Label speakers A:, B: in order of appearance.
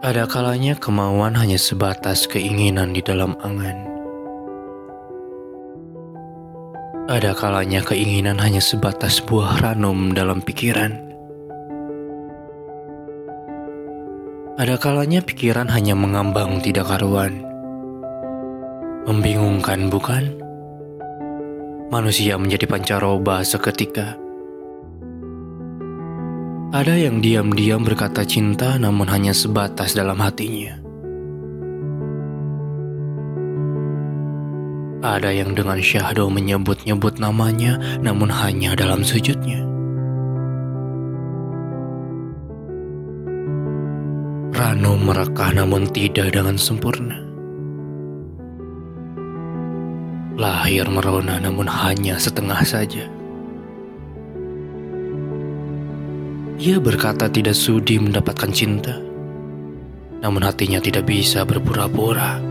A: Ada kalanya kemauan hanya sebatas keinginan di dalam angan. Ada kalanya keinginan hanya sebatas buah ranum dalam pikiran. Ada kalanya pikiran hanya mengambang tidak karuan. Membingungkan bukan? Manusia menjadi pancaroba seketika. Ada yang diam-diam berkata cinta namun hanya sebatas dalam hatinya. Ada yang dengan syahdu menyebut-nyebut namanya namun hanya dalam sujudnya. Rano merekah namun tidak dengan sempurna. Lahir merona namun hanya setengah saja. Ia berkata tidak sudi mendapatkan cinta, namun hatinya tidak bisa berpura-pura.